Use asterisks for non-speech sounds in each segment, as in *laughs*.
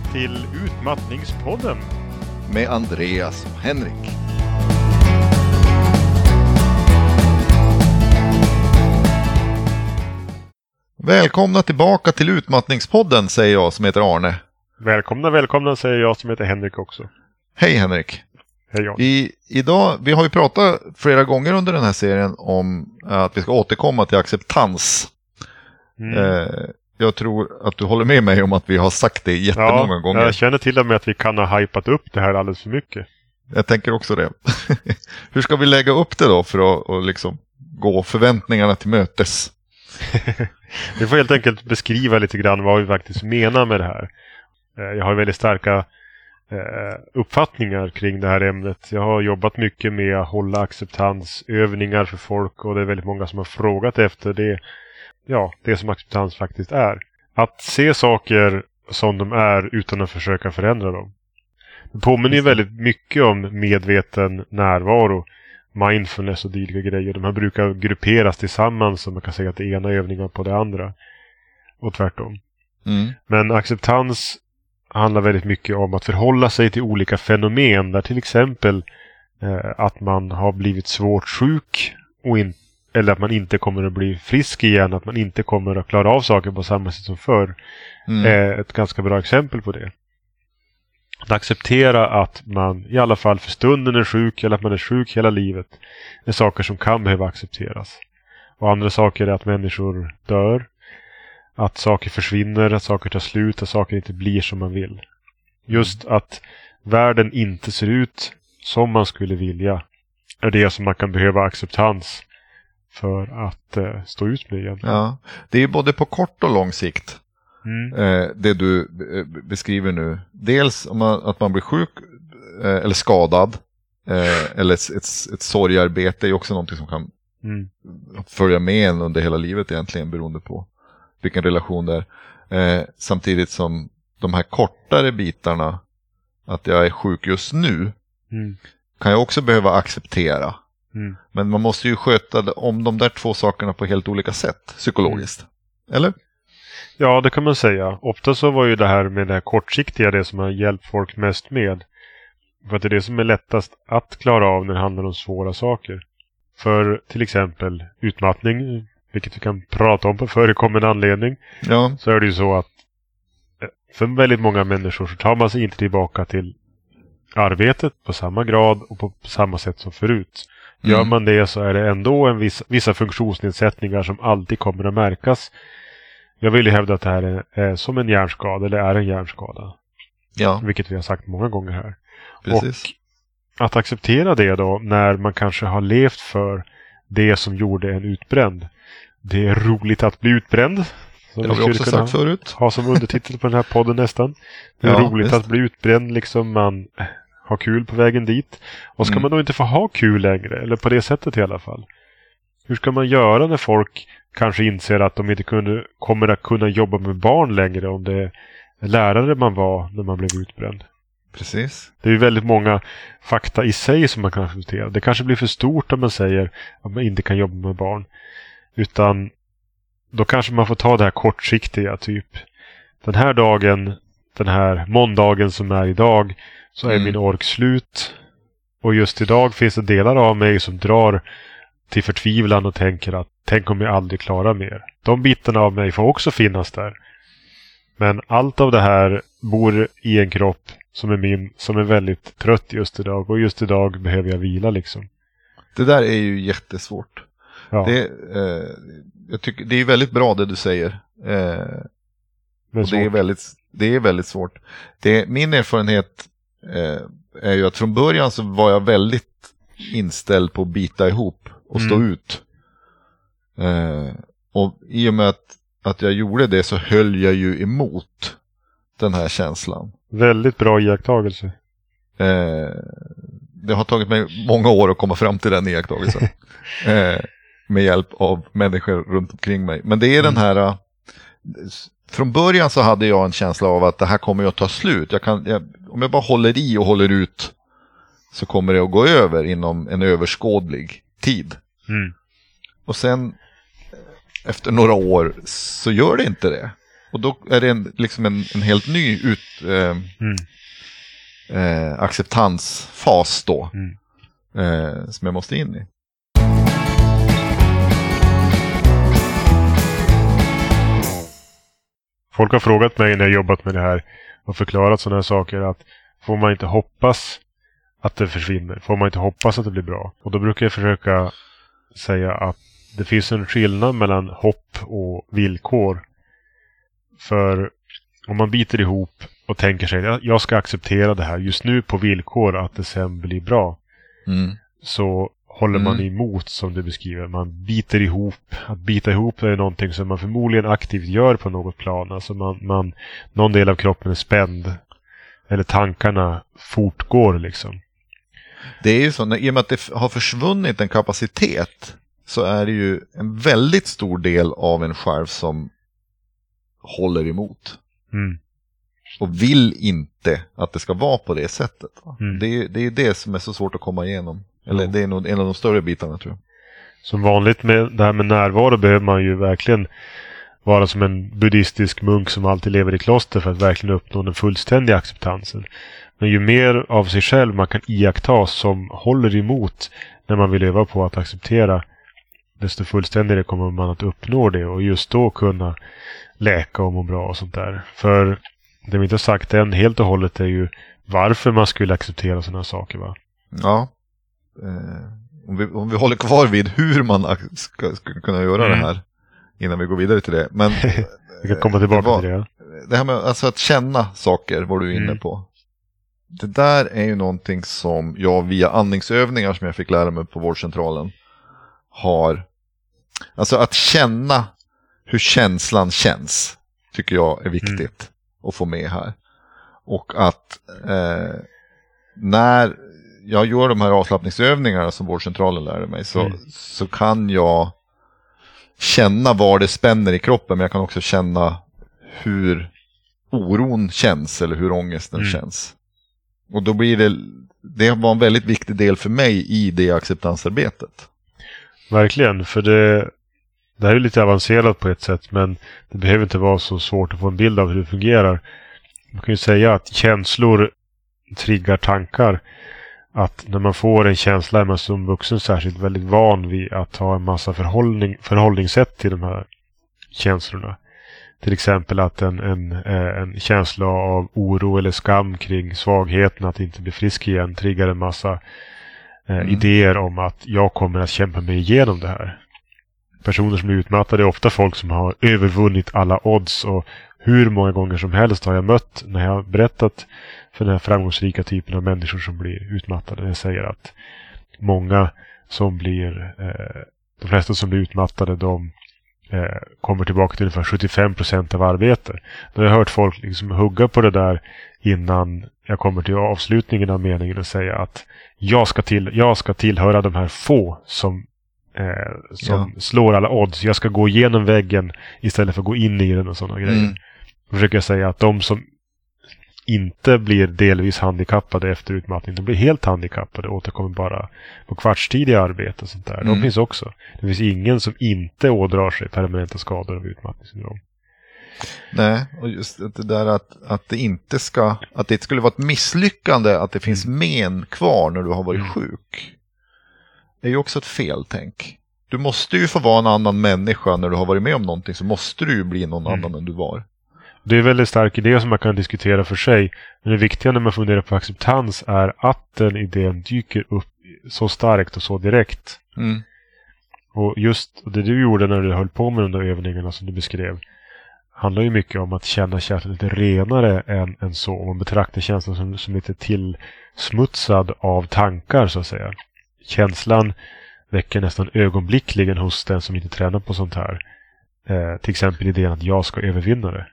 Välkomna till Utmattningspodden. Med Andreas och Henrik. Välkomna tillbaka till Utmattningspodden säger jag som heter Arne. Välkomna, välkomna säger jag som heter Henrik också. Hej Henrik. Hej Jan. I, idag, vi har ju pratat flera gånger under den här serien om att vi ska återkomma till acceptans. Mm. Eh, jag tror att du håller med mig om att vi har sagt det jättemånga ja, gånger. Jag känner till och med att vi kan ha hypat upp det här alldeles för mycket. Jag tänker också det. *laughs* Hur ska vi lägga upp det då för att liksom gå förväntningarna till mötes? *laughs* vi får helt enkelt beskriva lite grann vad vi faktiskt menar med det här. Eh, jag har väldigt starka eh, uppfattningar kring det här ämnet. Jag har jobbat mycket med att hålla acceptansövningar för folk och det är väldigt många som har frågat efter det. Ja, det som acceptans faktiskt är. Att se saker som de är utan att försöka förändra dem. Det påminner ju väldigt mycket om medveten närvaro, mindfulness och dylika grejer. De här brukar grupperas tillsammans så man kan säga att det ena är övningar på det andra. Och tvärtom. Mm. Men acceptans handlar väldigt mycket om att förhålla sig till olika fenomen där till exempel eh, att man har blivit svårt sjuk och in, eller att man inte kommer att bli frisk igen, att man inte kommer att klara av saker på samma sätt som förr. Mm. är ett ganska bra exempel på det. Att acceptera att man i alla fall för stunden är sjuk eller att man är sjuk hela livet är saker som kan behöva accepteras. Och andra saker är att människor dör, att saker försvinner, att saker tar slut, att saker inte blir som man vill. Just att världen inte ser ut som man skulle vilja är det som man kan behöva acceptans för att eh, stå ut med igen. Ja, det är både på kort och lång sikt. Mm. Eh, det du eh, beskriver nu. Dels man, att man blir sjuk eh, eller skadad. Eh, eller ett, ett, ett sorgarbete är också någonting som kan Mm. följa med en under hela livet egentligen beroende på vilken relation det är. Eh, samtidigt som de här kortare bitarna, att jag är sjuk just nu, Mm. kan jag också behöva acceptera. Mm. Men man måste ju sköta om de där två sakerna på helt olika sätt psykologiskt. Eller? Ja, det kan man säga. Ofta så var ju det här med det här kortsiktiga det som har hjälpt folk mest med. För att det är det som är lättast att klara av när det handlar om svåra saker. För till exempel utmattning, vilket vi kan prata om på förekommande anledning, Ja. så är det ju så att eh, för väldigt många människor så tar man sig inte tillbaka till arbetet på samma grad och på samma sätt som förut. Gör Mm. man det så är det ändå en viss, vissa funktionsnedsättningar som alltid kommer att märkas. Jag vill ju hävda att det här är, är som en hjärnskada, eller är en hjärnskada. Ja, Vilket vi har sagt många gånger här. precis. Och att acceptera det då, när man kanske har levt för det som gjorde en utbränd. Det är roligt att bli utbränd. Som det har vi skulle också sagt förut. ha som undertitel på den här podden nästan. Det är Ja, roligt visst. att bli utbränd liksom. Man har kul på vägen dit. Och ska Mm. man då inte få ha kul längre? Eller på det sättet i alla fall. Hur ska man göra när folk kanske inser att de inte kunde, kommer att kunna jobba med barn längre om det är lärare man var när man blev utbränd? Precis. Det är ju väldigt många fakta i sig som man kan acceptera. Det kanske blir för stort om man säger att man inte kan jobba med barn. Utan då kanske man får ta det här kortsiktiga, typ den här dagen, den här måndagen som är idag, så är Mm. min ork slut. Och just idag finns det delar av mig som drar till förtvivlan och tänker att tänk om jag aldrig klarar mer. De bitarna av mig får också finnas där. Men allt av det här bor i en kropp som är min, som är väldigt trött just idag. Och just idag behöver jag vila liksom. Det där är ju jättesvårt. Ja, Det, eh, jag tycker, det är väldigt bra det du säger. Eh, men och det är, väldigt, det är väldigt svårt. Det, min erfarenhet eh, är ju att från början så var jag väldigt inställd på att bita ihop och stå Mm. ut. Eh, och i och med att, att jag gjorde det så höll jag ju emot den här känslan. Väldigt bra iakttagelse. Eh, det har tagit mig många år att komma fram till den iakttagelsen. *laughs* eh, med hjälp av människor runt omkring mig. Men det är den här... Från början så hade jag en känsla av att det här kommer att ta slut. Jag kan, jag, om jag bara håller i och håller ut så kommer det att gå över inom en överskådlig tid. Mm. Och sen efter några år så gör det inte det. Och då är det en, liksom en, en helt ny ut, eh, Mm. eh, acceptansfas då. Mm. Eh, som jag måste in i. Folk har frågat mig när jag jobbat med det här och förklarat sådana här saker att får man inte hoppas att det försvinner? Får man inte hoppas att det blir bra? Och då brukar jag försöka säga att det finns en skillnad mellan hopp och villkor. För om man biter ihop och tänker sig att jag ska acceptera det här just nu på villkor att det sen blir bra. Mm. Så håller man Mm. emot som du beskriver. Man biter ihop. Att bita ihop är någonting som man förmodligen aktivt gör på något plan. Alltså man, man, någon del av kroppen är spänd. Eller tankarna fortgår liksom. Det är ju så, när, i och med att det har försvunnit en kapacitet så är det ju en väldigt stor del av en själv som håller emot. Mm. Och vill inte att det ska vara på det sättet. Mm. Det, är, det är det som är så svårt att komma igenom. Eller det är nog en av de större bitarna tror jag. Som vanligt med det här med närvaro behöver man ju verkligen vara som en buddhistisk munk som alltid lever i kloster för att verkligen uppnå den fullständiga acceptansen. Men ju mer av sig själv man kan iaktta som håller emot när man vill öva på att acceptera desto fullständigare kommer man att uppnå det och just då kunna läka och må bra och sånt där. För det vi inte har sagt än helt och hållet är ju varför man skulle acceptera sådana saker. va? Ja. Eh, om, vi, om vi håller kvar vid hur man ska, ska kunna göra Mm. det här innan vi går vidare till det. Men *laughs* Vi kan komma tillbaka det var- till det. det här med alltså att känna saker var du inne Mm. på. Det där är ju någonting som jag via andningsövningar som jag fick lära mig på vårdcentralen har. Alltså att känna hur känslan känns tycker jag är viktigt Mm. att få med här. Och att eh, när jag gör de här avslappningsövningarna som vårdcentralen lärde mig så, Mm. så kan jag känna var det spänner i kroppen men jag kan också känna hur oron känns eller hur ångesten Mm. känns. Och då blir det, det var en väldigt viktig del för mig i det acceptansarbetet. Verkligen, för det, det här är lite avancerat på ett sätt men det behöver inte vara så svårt att få en bild av hur det fungerar. Man kan ju säga att känslor triggar tankar. Att när man får en känsla är man som vuxen särskilt väldigt van vid att ha en massa förhållning, förhållningssätt till de här känslorna. Till exempel att en, en, eh, en känsla av oro eller skam kring svagheten att inte bli frisk igen triggar en massa eh, Mm. idéer om att jag kommer att kämpa mig igenom det här. Personer som är utmattade är ofta folk som har övervunnit alla odds och hur många gånger som helst har jag mött när jag har berättat för den här framgångsrika typen av människor som blir utmattade. Jag säger att många som blir, eh, de flesta som blir utmattade de eh, kommer tillbaka till ungefär 75 procent av arbete. Då har jag hört folk liksom hugga på det där innan jag kommer till avslutningen av meningen och säga att jag ska, till, jag ska tillhöra de här få som, eh, som slår alla odds. Jag ska gå igenom väggen istället för att gå in i den och sådana grejer. Mm. Då försöker jag säga att de som inte blir delvis handikappade efter utmattning, de blir helt handikappade och återkommer bara på kvartstid i arbete och sånt där. De Mm. finns också. Det finns ingen som inte ådrar sig permanenta skador av utmattningssyndrom. Nej, och just det där att, att det inte ska, att det skulle vara ett misslyckande att det finns men kvar när du har varit Mm. sjuk. Det är ju också ett feltänk. Du måste ju få vara en annan människa när du har varit med om någonting så måste du ju bli någon Mm. annan än du var. Det är en väldigt stark idé som man kan diskutera för sig. Men det viktiga när man funderar på acceptans är att den idén dyker upp så starkt och så direkt. Mm. Och just det du gjorde när du höll på med de där övningarna som du beskrev handlar ju mycket om att känna känslan lite renare än, än så. Om man betraktar känslan som, som lite tillsmutsad av tankar så att säga. Känslan väcker nästan ögonblickligen hos den som inte tränar på sånt här. Eh, till exempel idén att jag ska övervinna det.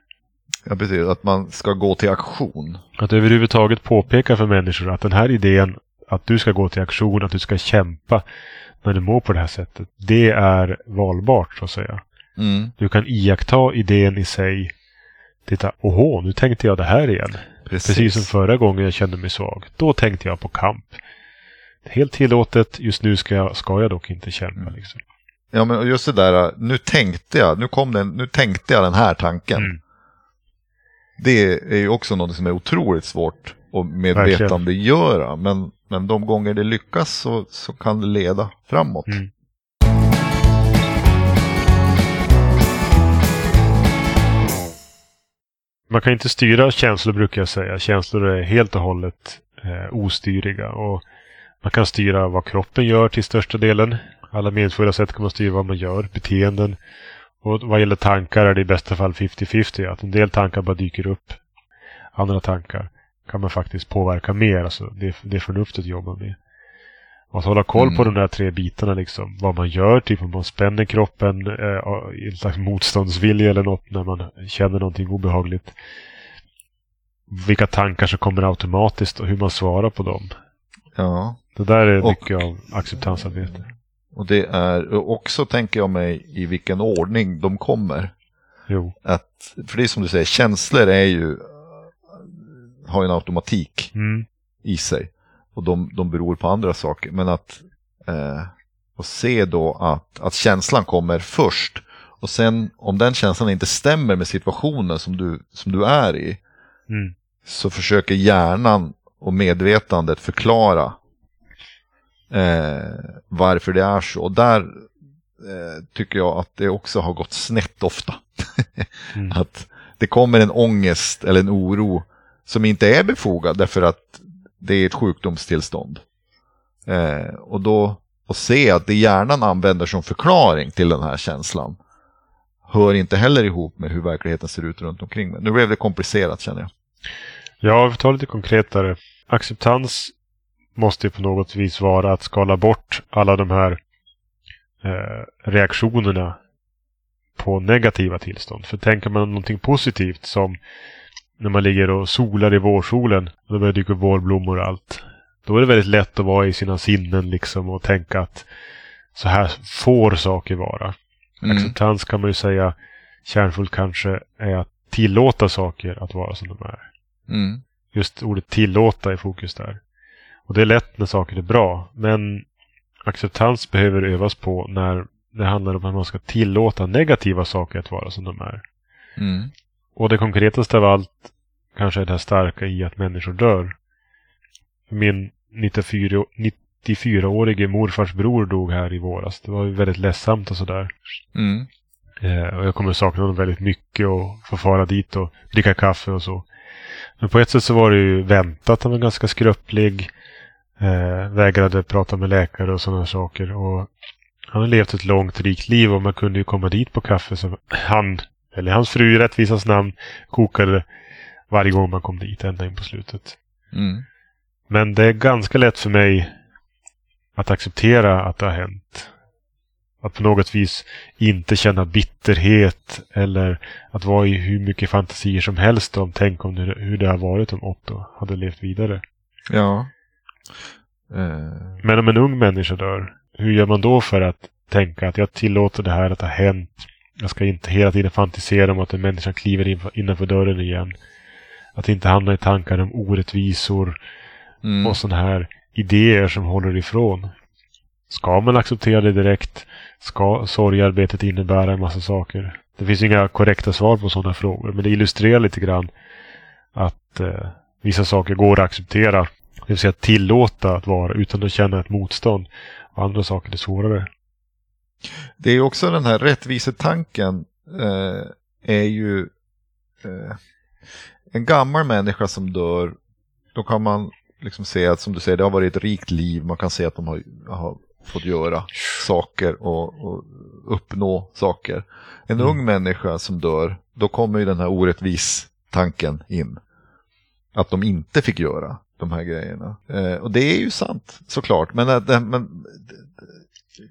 Ja, precis. Att man ska gå till aktion. Att överhuvudtaget påpeka för människor att den här idén att du ska gå till aktion, att du ska kämpa när du mår på det här sättet. Det är valbart så att säga. Mm. Du kan iaktta idén i sig. Titta, åhå, nu tänkte jag det här igen. Precis. Precis som förra gången jag kände mig svag. Då tänkte jag på kamp. Helt tillåtet, just nu ska jag, ska jag dock inte kämpa. Mm. Liksom. Ja, men just det där, nu tänkte jag, nu kom den, nu tänkte jag den här tanken. Mm. Det är ju också något som är otroligt svårt att medvetandegöra. Men, men de gånger det lyckas så, så kan det leda framåt. Mm. Man kan inte styra känslor brukar jag säga. Känslor är helt och hållet eh, ostyriga. Och man kan styra vad kroppen gör till största delen. Alla meningsfulla sätt kan man styra vad man gör, beteenden. Och vad gäller tankar är det i bästa fall 50-50. Att en del tankar bara dyker upp. Andra tankar kan man faktiskt påverka mer. Alltså det, det förnuftet jobbar med. Och att hålla koll mm. på de där tre bitarna liksom. Vad man gör, typ om man spänner kroppen eh, i en slags motståndsvilja eller något när man känner någonting obehagligt. Vilka tankar som kommer automatiskt och hur man svarar på dem. Ja. Det där är och, mycket av acceptansarbete. Och det är också, tänker jag mig, i vilken ordning de kommer. Jo. Att, för det är som du säger, känslor är ju, har en automatik mm. i sig. Och de, de beror på andra saker. Men att, eh, att se då att, att känslan kommer först. Och sen om den känslan inte stämmer med situationen som du, som du är i. Mm. Så försöker hjärnan och medvetandet förklara eh, varför det är så. Och där eh, tycker jag att det också har gått snett ofta. *laughs* mm. Att det kommer en ångest eller en oro som inte är befogad därför att det är ett sjukdomstillstånd. Eh, och då att se att det hjärnan använder som förklaring till den här känslan hör inte heller ihop med hur verkligheten ser ut runt omkring mig. Nu blev det komplicerat känner jag. Ja, vi tar lite konkretare. Acceptans måste ju på något vis vara att skala bort alla de här eh, reaktionerna på negativa tillstånd. För tänker man någonting positivt som när man ligger och solar i vårsolen och det börjar dyka upp vårblommor och allt. Då är det väldigt lätt att vara i sina sinnen liksom och tänka att så här får saker vara. Mm. Acceptans kan man ju säga kärnfullt kanske är att tillåta saker att vara som de är. Mm. Just ordet tillåta är fokus där. Och det är lätt när saker är bra. Men acceptans behöver övas på när det handlar om att man ska tillåta negativa saker att vara som de är. Mm. Och det konkretaste av allt kanske är det här starka i att människor dör. Min 94, 94-årige morfars bror dog här i våras. Det var väldigt ledsamt och sådär. Mm. Eh, och jag kommer sakna honom väldigt mycket och få fara dit och dricka kaffe och så. Men på ett sätt så var det ju väntat. Han var ganska skröplig. Eh, vägrade prata med läkare och sådana saker. Och han har levt ett långt, rikt liv och man kunde ju komma dit på kaffe som han, eller hans fru i rättvisans namn, kokade varje gång man kom dit, ända in på slutet. Mm. Men det är ganska lätt för mig att acceptera att det har hänt. Att på något vis inte känna bitterhet eller att vara i hur mycket fantasier som helst om tänk om hur det har varit om Otto hade levt vidare. Ja. Uh... Men om en ung människa dör, hur gör man då för att tänka att jag tillåter det här att ha hänt? Jag ska inte hela tiden fantisera om att en människa kliver innanför dörren igen. Att inte hamna i tankar om orättvisor mm. och sådana här idéer som håller ifrån. Ska man acceptera det direkt? Ska sorgarbetet innebära en massa saker? Det finns inga korrekta svar på sådana frågor, men det illustrerar lite grann att eh, vissa saker går att acceptera. Det vill säga tillåta att vara utan att känna ett motstånd. Och andra saker är svårare. Det är också den här rättvisetanken eh, är ju eh, en gammal människa som dör. Då kan man liksom se att som du säger det har varit ett rikt liv. Man kan se att de har, har fått göra saker och, och uppnå saker. En mm. ung människa som dör, då kommer ju den här orättvis tanken in. Att de inte fick göra de här grejerna. Eh, och det är ju sant såklart. Men, det, men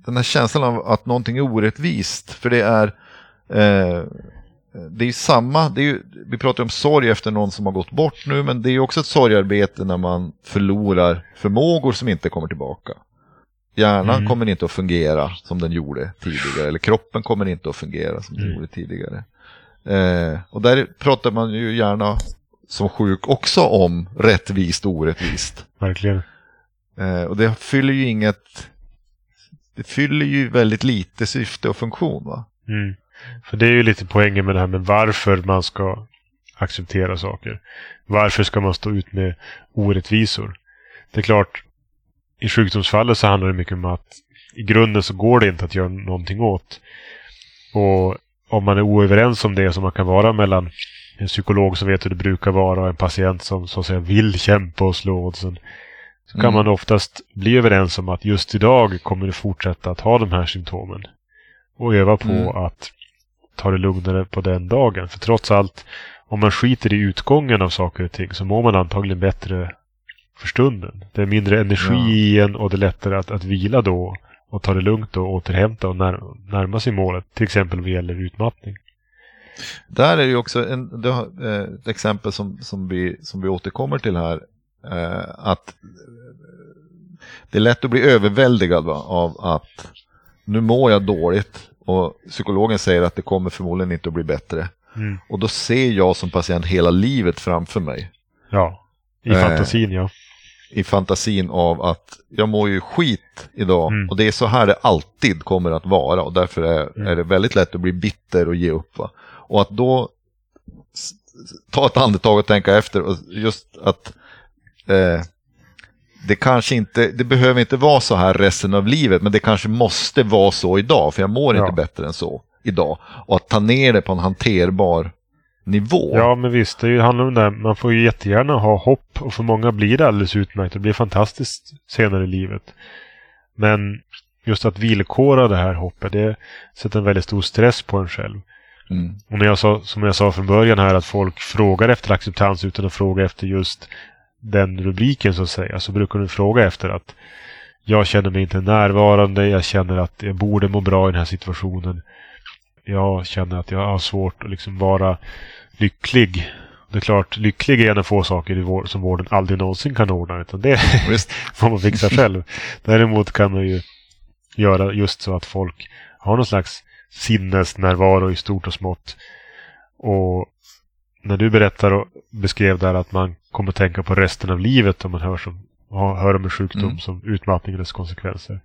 den här känslan av att någonting är orättvist. För det är eh, det är samma, det är ju, vi pratar om sorg efter någon som har gått bort nu, men det är också ett sorgarbete när man förlorar förmågor som inte kommer tillbaka. Hjärnan mm. kommer inte att fungera som den gjorde tidigare, eller kroppen kommer inte att fungera som den mm. gjorde tidigare. Eh, och där pratar man ju gärna som sjuk också om rättvist och orättvist. Verkligen. Eh, och det fyller ju inget, det fyller ju väldigt lite syfte och funktion va? Mm. För det är ju lite poängen med det här med varför man ska acceptera saker. Varför ska man stå ut med orättvisor? Det är klart, i sjukdomsfallet så handlar det mycket om att i grunden så går det inte att göra någonting åt. Och om man är oöverens om det som man kan vara mellan en psykolog som vet hur det brukar vara och en patient som så att säga vill kämpa och slå oddsen. Så kan mm. man oftast bli överens om att just idag kommer du fortsätta att ha de här symptomen. Och öva på mm. att ta det lugnare på den dagen. För trots allt, om man skiter i utgången av saker och ting så mår man antagligen bättre för stunden. Det är mindre energi ja. i en och det är lättare att, att vila då och ta det lugnt och återhämta och när, närma sig målet. Till exempel vad gäller utmattning. Där är ju också en, eh, ett exempel som, som, vi, som vi återkommer till här. Eh, att det är lätt att bli överväldigad va, av att nu mår jag dåligt och psykologen säger att det kommer förmodligen inte att bli bättre. Mm. Och då ser jag som patient hela livet framför mig. Ja, i eh, fantasin ja. I fantasin av att jag mår ju skit idag mm. och det är så här det alltid kommer att vara och därför är, mm. är det väldigt lätt att bli bitter och ge upp. Va? Och att då ta ett andetag och tänka efter och just att eh, det kanske inte, det behöver inte vara så här resten av livet, men det kanske måste vara så idag, för jag mår ja. inte bättre än så idag. Och att ta ner det på en hanterbar nivå. Ja, men visst, det handlar om det. Man får ju jättegärna ha hopp och för många blir det alldeles utmärkt. Det blir fantastiskt senare i livet. Men just att villkora det här hoppet, det sätter en väldigt stor stress på en själv. Mm. Och när jag sa, som jag sa från början här, att folk frågar efter acceptans utan att fråga efter just den rubriken så att säga, så brukar du fråga efter att jag känner mig inte närvarande, jag känner att jag borde må bra i den här situationen. Jag känner att jag har svårt att liksom vara lycklig. Det är klart, lycklig är en av få saker som vården aldrig någonsin kan ordna. Utan det *laughs* får man fixa själv. *laughs* Däremot kan man ju göra just så att folk har någon slags sinnesnärvaro i stort och smått. Och när du berättar och beskrev där att man kommer tänka på resten av livet om man hör, som, hör om en sjukdom mm. som utmattning och dess konsekvenser.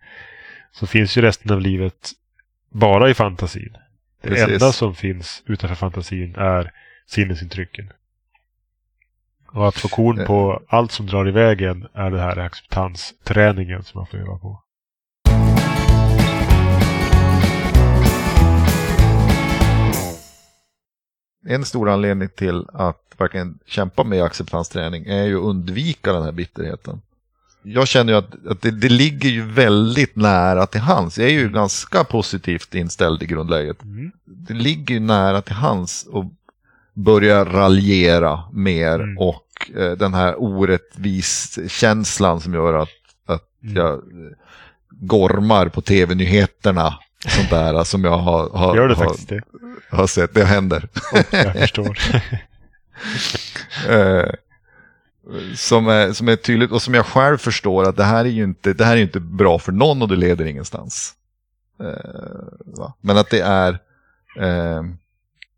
Så finns ju resten av livet bara i fantasin. Det Precis. enda som finns utanför fantasin är sinnesintrycken. Och att få korn på allt som drar iväg en är det här acceptansträningen som man får öva på. En stor anledning till att verkligen kämpa med acceptansträning är ju att undvika den här bitterheten. Jag känner ju att, att det, det, ligger ju väldigt nära till hands. Jag är ju mm. ganska positivt inställd i grundläget. Mm. Det ligger ju nära till hands att börja raljera mer mm. och eh, den här orättvis känslan som gör att, att mm. jag gormar på tv-nyheterna. Sånt där som jag har, har, Gör det har, faktiskt det? har sett. Det händer. Oh, jag förstår. *laughs* *laughs* eh, som, är, som är tydligt och som jag själv förstår att det här är ju inte, det här är inte bra för någon och det leder ingenstans. Eh, Men att det är, eh,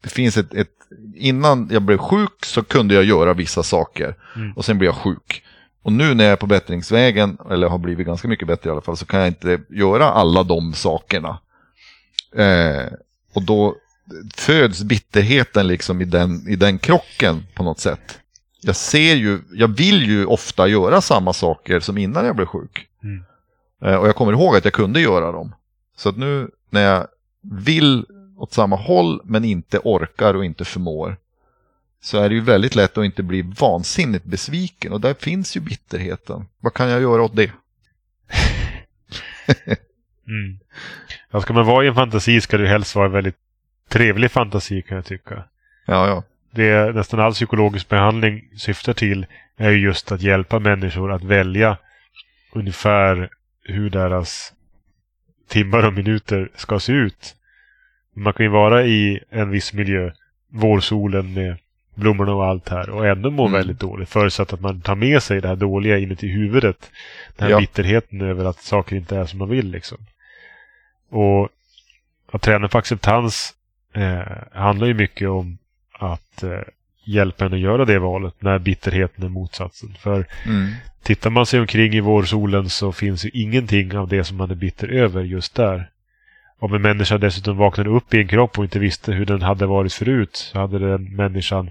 det finns ett, ett, innan jag blev sjuk så kunde jag göra vissa saker mm. och sen blev jag sjuk. Och nu när jag är på bättringsvägen, eller har blivit ganska mycket bättre i alla fall, så kan jag inte göra alla de sakerna. Eh, och då föds bitterheten liksom i den, i den krocken på något sätt. Jag ser ju, jag vill ju ofta göra samma saker som innan jag blev sjuk. Mm. Eh, och jag kommer ihåg att jag kunde göra dem. Så att nu när jag vill åt samma håll men inte orkar och inte förmår så är det ju väldigt lätt att inte bli vansinnigt besviken och där finns ju bitterheten. Vad kan jag göra åt det? *laughs* mm. Ja, ska man vara i en fantasi ska det helst vara väldigt trevlig fantasi kan jag tycka. Ja, ja. Det nästan all psykologisk behandling syftar till är just att hjälpa människor att välja ungefär hur deras timmar och minuter ska se ut. Man kan ju vara i en viss miljö, vårsolen med blommorna och allt här och ändå må mm. väldigt dåligt. Förutsatt att man tar med sig det här dåliga inuti huvudet. Den här ja. bitterheten över att saker inte är som man vill liksom. Och att träna på acceptans eh, handlar ju mycket om att eh, hjälpa henne att göra det valet när bitterheten är motsatsen. För mm. tittar man sig omkring i vårsolen så finns ju ingenting av det som man är bitter över just där. Om en människa dessutom vaknade upp i en kropp och inte visste hur den hade varit förut så hade den människan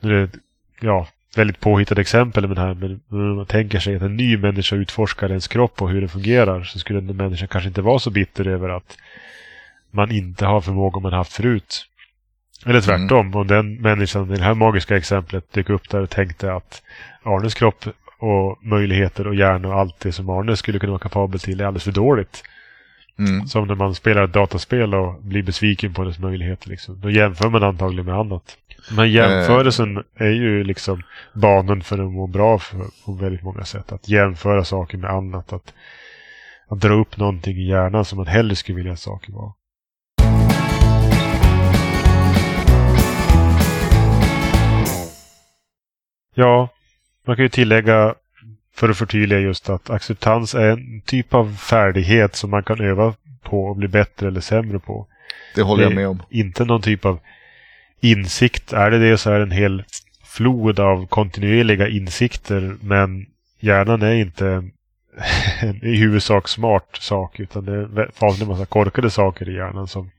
det, ja, väldigt påhittade exempel med det här. Men när man tänker sig att en ny människa utforskar ens kropp och hur den fungerar så skulle den människan kanske inte vara så bitter över att man inte har förmågor man haft förut. Eller tvärtom, mm. om den människan i det här magiska exemplet dök upp där och tänkte att Arnes kropp och möjligheter och hjärna och allt det som Arne skulle kunna vara kapabel till är alldeles för dåligt. Mm. Som när man spelar ett dataspel och blir besviken på dess möjligheter. Liksom. Då jämför man antagligen med annat. Men jämförelsen äh... är ju liksom banan för att må bra för, på väldigt många sätt. Att jämföra saker med annat. Att, att dra upp någonting i hjärnan som man hellre skulle vilja att saker var. Ja, man kan ju tillägga för att förtydliga just att acceptans är en typ av färdighet som man kan öva på och bli bättre eller sämre på. Det håller jag med om. Inte någon typ av insikt. Är det det så är det en hel flod av kontinuerliga insikter. Men hjärnan är inte *laughs* en i huvudsak smart sak. Utan det är vanligt en massa korkade saker i hjärnan som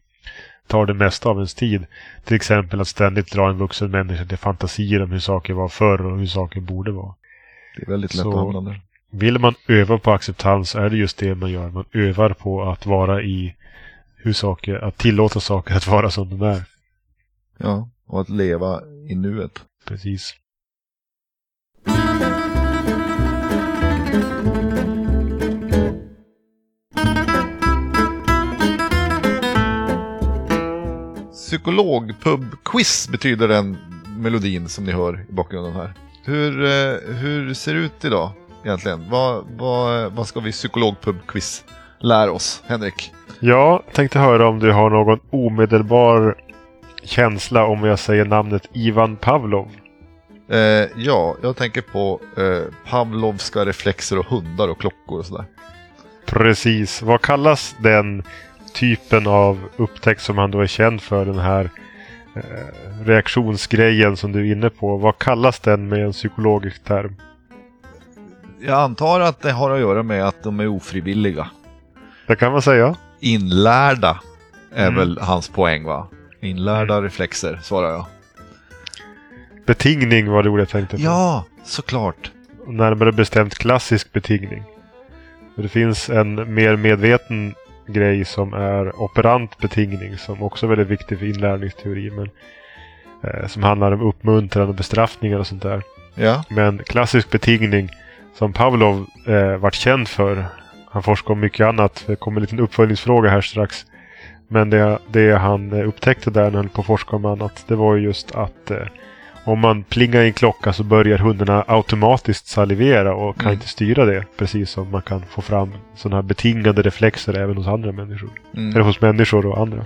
tar det mesta av ens tid. Till exempel att ständigt dra en vuxen människa till fantasier om hur saker var förr och hur saker borde vara. Det är väldigt lätt Vill man öva på acceptans är det just det man gör. Man övar på att vara i hur saker, att tillåta saker att vara som de är. Ja, och att leva i nuet. Precis. Psykologpub-quiz betyder den melodin som ni hör i bakgrunden här. Hur, eh, hur ser det ut idag egentligen? Vad, vad, vad ska vi psykologpub-quiz lära oss, Henrik? Jag tänkte höra om du har någon omedelbar känsla om jag säger namnet Ivan Pavlov. Eh, ja, jag tänker på eh, Pavlovska reflexer och hundar och klockor och sådär. Precis. Vad kallas den typen av upptäckt som han då är känd för? Den här eh, reaktionsgrejen som du är inne på. Vad kallas den med en psykologisk term? Jag antar att det har att göra med att de är ofrivilliga. Det kan man säga. Inlärda är mm. väl hans poäng va? Inlärda mm. reflexer, svarar jag. Betingning var det ordet jag tänkte på. Ja, såklart. Närmare bestämt klassisk betingning. Det finns en mer medveten grej som är operant betingning som också är väldigt viktig för inlärningsteori. Men, eh, som handlar om uppmuntran och bestraffningar och sånt där. Ja. Men klassisk betingning som Pavlov eh, varit känd för. Han forskar om mycket annat. Det kommer en liten uppföljningsfråga här strax. Men det, det han upptäckte där när han på att forska om annat. Det var just att eh, om man plingar i en klocka så börjar hundarna automatiskt salivera och kan mm. inte styra det. Precis som man kan få fram sådana här betingade reflexer även hos andra människor. Mm. Eller hos människor och andra.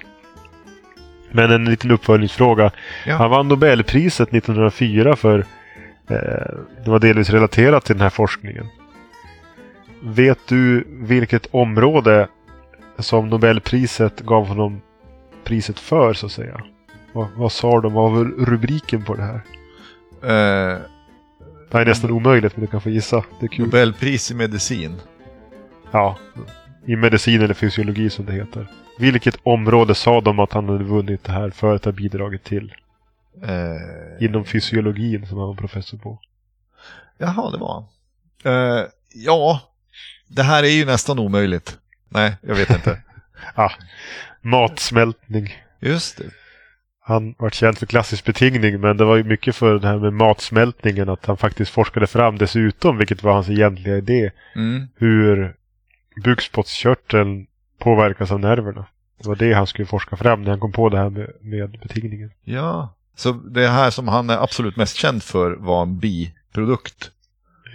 Men en liten uppföljningsfråga. Ja. Han vann Nobelpriset 1904 för eh, det var delvis relaterat till den här forskningen. Vet du vilket område som Nobelpriset gav honom priset för så att säga? Vad, vad sa de? Vad var rubriken på det här? Uh, det är nästan omöjligt men du kan få gissa. Det är kul. Nobelpris i medicin. Ja, i medicin eller fysiologi som det heter. Vilket område sa de att han hade vunnit det här för att ha bidragit till? Uh, Inom fysiologin som han var professor på. Jaha, det var uh, Ja, det här är ju nästan omöjligt. Nej, jag vet inte. *laughs* ah, matsmältning. Just det. Han var känd för klassisk betingning men det var ju mycket för det här med matsmältningen att han faktiskt forskade fram dessutom, vilket var hans egentliga idé, mm. hur bukspottkörteln påverkas av nerverna. Det var det han skulle forska fram när han kom på det här med, med betingningen. Ja, så det här som han är absolut mest känd för var en biprodukt.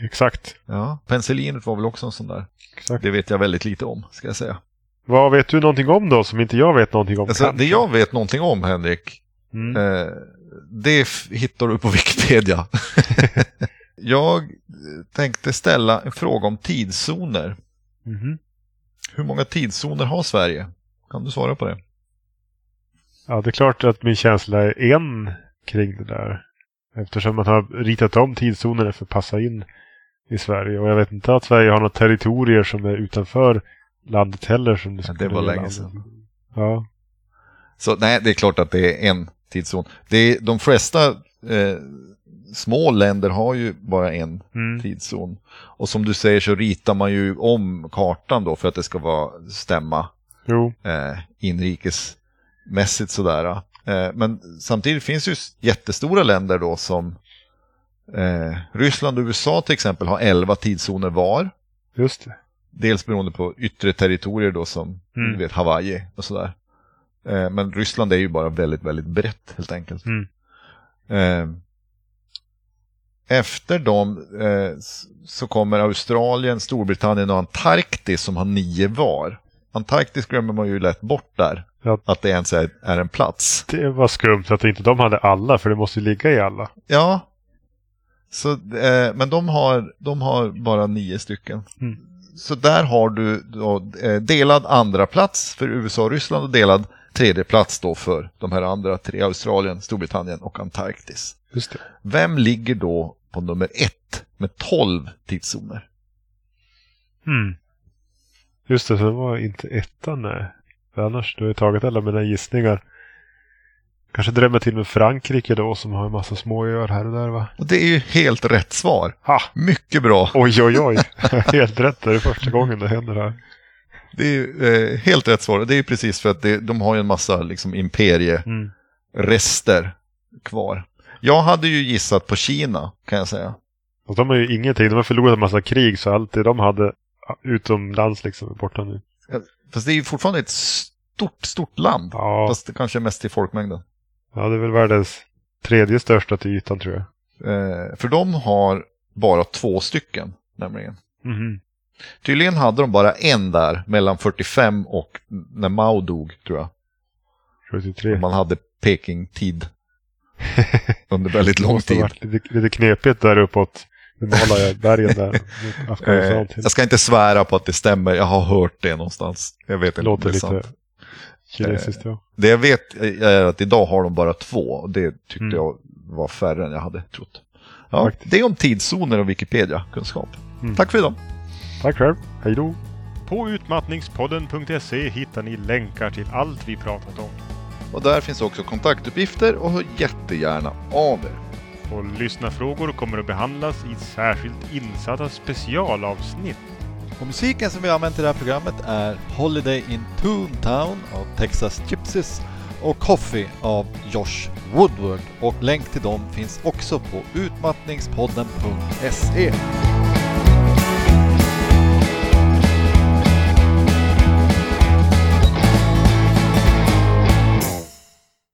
Exakt. Ja, penicillinet var väl också en sån där. Exakt. Det vet jag väldigt lite om, ska jag säga. Vad vet du någonting om då som inte jag vet någonting om? Alltså, det jag vet någonting om Henrik, Mm. Eh, det hittar du på *laughs* Wikipedia. *laughs* jag tänkte ställa en fråga om tidszoner. Mm. Hur många tidszoner har Sverige? Kan du svara på det? Ja, det är klart att min känsla är en kring det där. Eftersom man har ritat om tidszonerna för att passa in i Sverige. Och jag vet inte att Sverige har några territorier som är utanför landet heller. Som det, ja, det var länge sedan. Ja. Så nej, det är klart att det är en tidszon. Det är, de flesta eh, små länder har ju bara en Mm. tidszon. Och som du säger så ritar man ju om kartan då för att det ska vara stämma Jo. eh, inrikesmässigt sådär. Eh, men samtidigt finns ju jättestora länder då som eh, Ryssland och USA till exempel har 11 tidszoner var. Just det. Dels beroende på yttre territorier då som Mm. du vet, Hawaii och sådär. Eh, men Ryssland är ju bara väldigt, väldigt brett helt enkelt. Mm. Eh, efter dem eh, så kommer Australien, Storbritannien och Antarktis som har nio var. Antarktis glömmer man ju lätt bort där. Ja. Att det ens är, är en plats. Det var skumt att inte de hade alla, för det måste ju ligga i alla. Ja. Så, eh, men de har, de har bara nio stycken. Mm. Så där har du eh, delad andra plats för USA och Ryssland och delad tredje plats då för de här andra tre, Australien, Storbritannien och Antarktis. Just det. Vem ligger då på nummer ett med 12 tidszoner? Mm. Just det, så det var inte ettan nej. För annars, du har ju tagit alla mina gissningar. Kanske drämmer till med Frankrike då som har en massa småöar här och där va? Och det är ju helt rätt svar. Ha! Mycket bra. Oj oj oj! *laughs* Helt rätt, det är första gången det händer här. Det är ju, eh, helt rätt svar. Det är ju precis för att det, de har ju en massa liksom, imperierester Mm. kvar. Jag hade ju gissat på Kina kan jag säga. Och de har ju ingenting, de har förlorat en massa krig så allt det de hade utomlands liksom är borta nu. Fast det är ju fortfarande ett stort, stort land. Ja, Fast det kanske är mest till folkmängden. Ja det är väl världens tredje största till ytan tror jag. Eh, för de har bara två stycken nämligen. Mhm. Tydligen hade de bara en där mellan 45 och när Mao dog tror jag. 73. Man hade Peking-tid *laughs* under väldigt Det lång måste ha tid. varit lite, lite knepigt där uppåt Himalaya-bergen där. *laughs* Eh, jag ska inte svära på att det stämmer, jag har hört det någonstans. Jag vet inte Låter det lite sant. Kinesiskt ja. Det jag vet är att idag har de bara två och det tyckte Mm. jag var färre än jag hade trott. Ja, Faktiskt. det är om tidszoner och Wikipedia-kunskap. Mm. Tack för idag. Tack själv. Hej då. På utmattningspodden.se hittar ni länkar till allt vi pratat om. Och där finns också kontaktuppgifter och hör jättegärna av er. Och lyssnarfrågor kommer att behandlas i särskilt insatta specialavsnitt. Och musiken som vi har använt i det här programmet är Holiday in Toontown av Texas Gypsies och Coffee av Josh Woodward. Och länk till dem finns också på utmattningspodden.se.